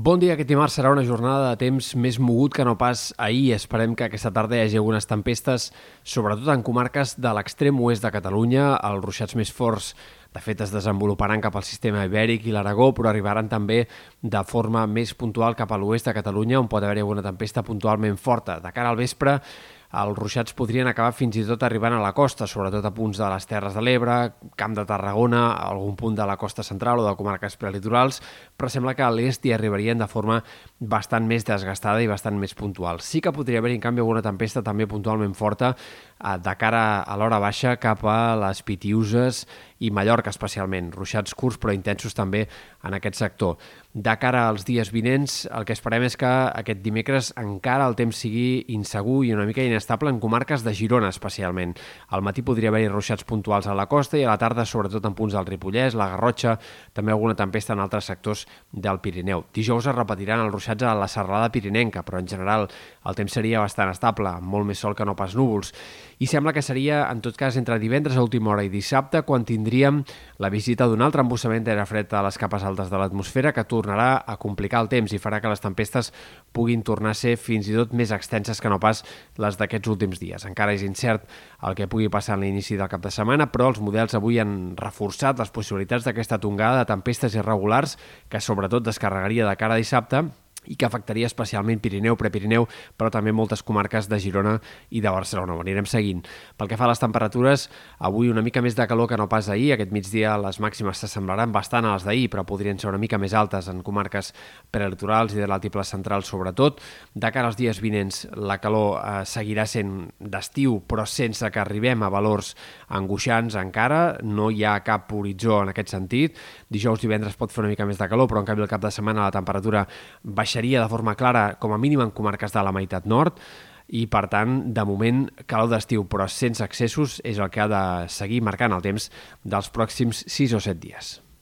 Bon dia, aquest dimarts serà una jornada de temps més mogut que no pas ahir. Esperem que aquesta tarda hi hagi algunes tempestes, sobretot en comarques de l'extrem oest de Catalunya. Els ruixats més forts, de fet, es desenvoluparan cap al sistema ibèric i l'Aragó, però arribaran també de forma més puntual cap a l'oest de Catalunya, on pot haver-hi alguna tempesta puntualment forta. De cara al vespre, els ruixats podrien acabar fins i tot arribant a la costa, sobretot a punts de les Terres de l'Ebre, Camp de Tarragona, algun punt de la costa central o de comarques prelitorals, però sembla que a l'est hi arribarien de forma bastant més desgastada i bastant més puntual. Sí que podria haver, en canvi, alguna tempesta també puntualment forta eh, de cara a l'hora baixa cap a les Pitiuses i Mallorca especialment. Ruixats curts però intensos també en aquest sector. De cara als dies vinents, el que esperem és que aquest dimecres encara el temps sigui insegur i una mica inestable en comarques de Girona especialment. Al matí podria haver-hi ruixats puntuals a la costa i a la tarda sobretot en punts del Ripollès, la Garrotxa, també alguna tempesta en altres sectors del Pirineu. Dijous es repetiran els ruixats a la serralada pirinenca, però en general el temps seria bastant estable, molt més sol que no pas núvols. I sembla que seria, en tot cas, entre divendres a última hora i dissabte, quan tindríem la visita d'un altre embussament d'aire fred a les capes altes de l'atmosfera que tornarà a complicar el temps i farà que les tempestes puguin tornar a ser fins i tot més extenses que no pas les d'aquests últims dies. Encara és incert el que pugui passar a l'inici del cap de setmana, però els models avui han reforçat les possibilitats d'aquesta tongada de tempestes irregulars que sobretot descarregaria de cara a dissabte i que afectaria especialment Pirineu, Prepirineu, però també moltes comarques de Girona i de Barcelona. Ho anirem seguint. Pel que fa a les temperatures, avui una mica més de calor que no pas ahir. Aquest migdia les màximes s'assemblaran bastant a les d'ahir, però podrien ser una mica més altes en comarques prelitorals i de l'altiple central sobretot. De cara als dies vinents, la calor eh, seguirà sent d'estiu, però sense que arribem a valors angoixants encara. No hi ha cap horitzó en aquest sentit. Dijous, divendres pot fer una mica més de calor, però en canvi el cap de setmana la temperatura baixa baixaria de forma clara, com a mínim en comarques de la meitat nord, i per tant, de moment, calor d'estiu, però sense excessos, és el que ha de seguir marcant el temps dels pròxims 6 o 7 dies.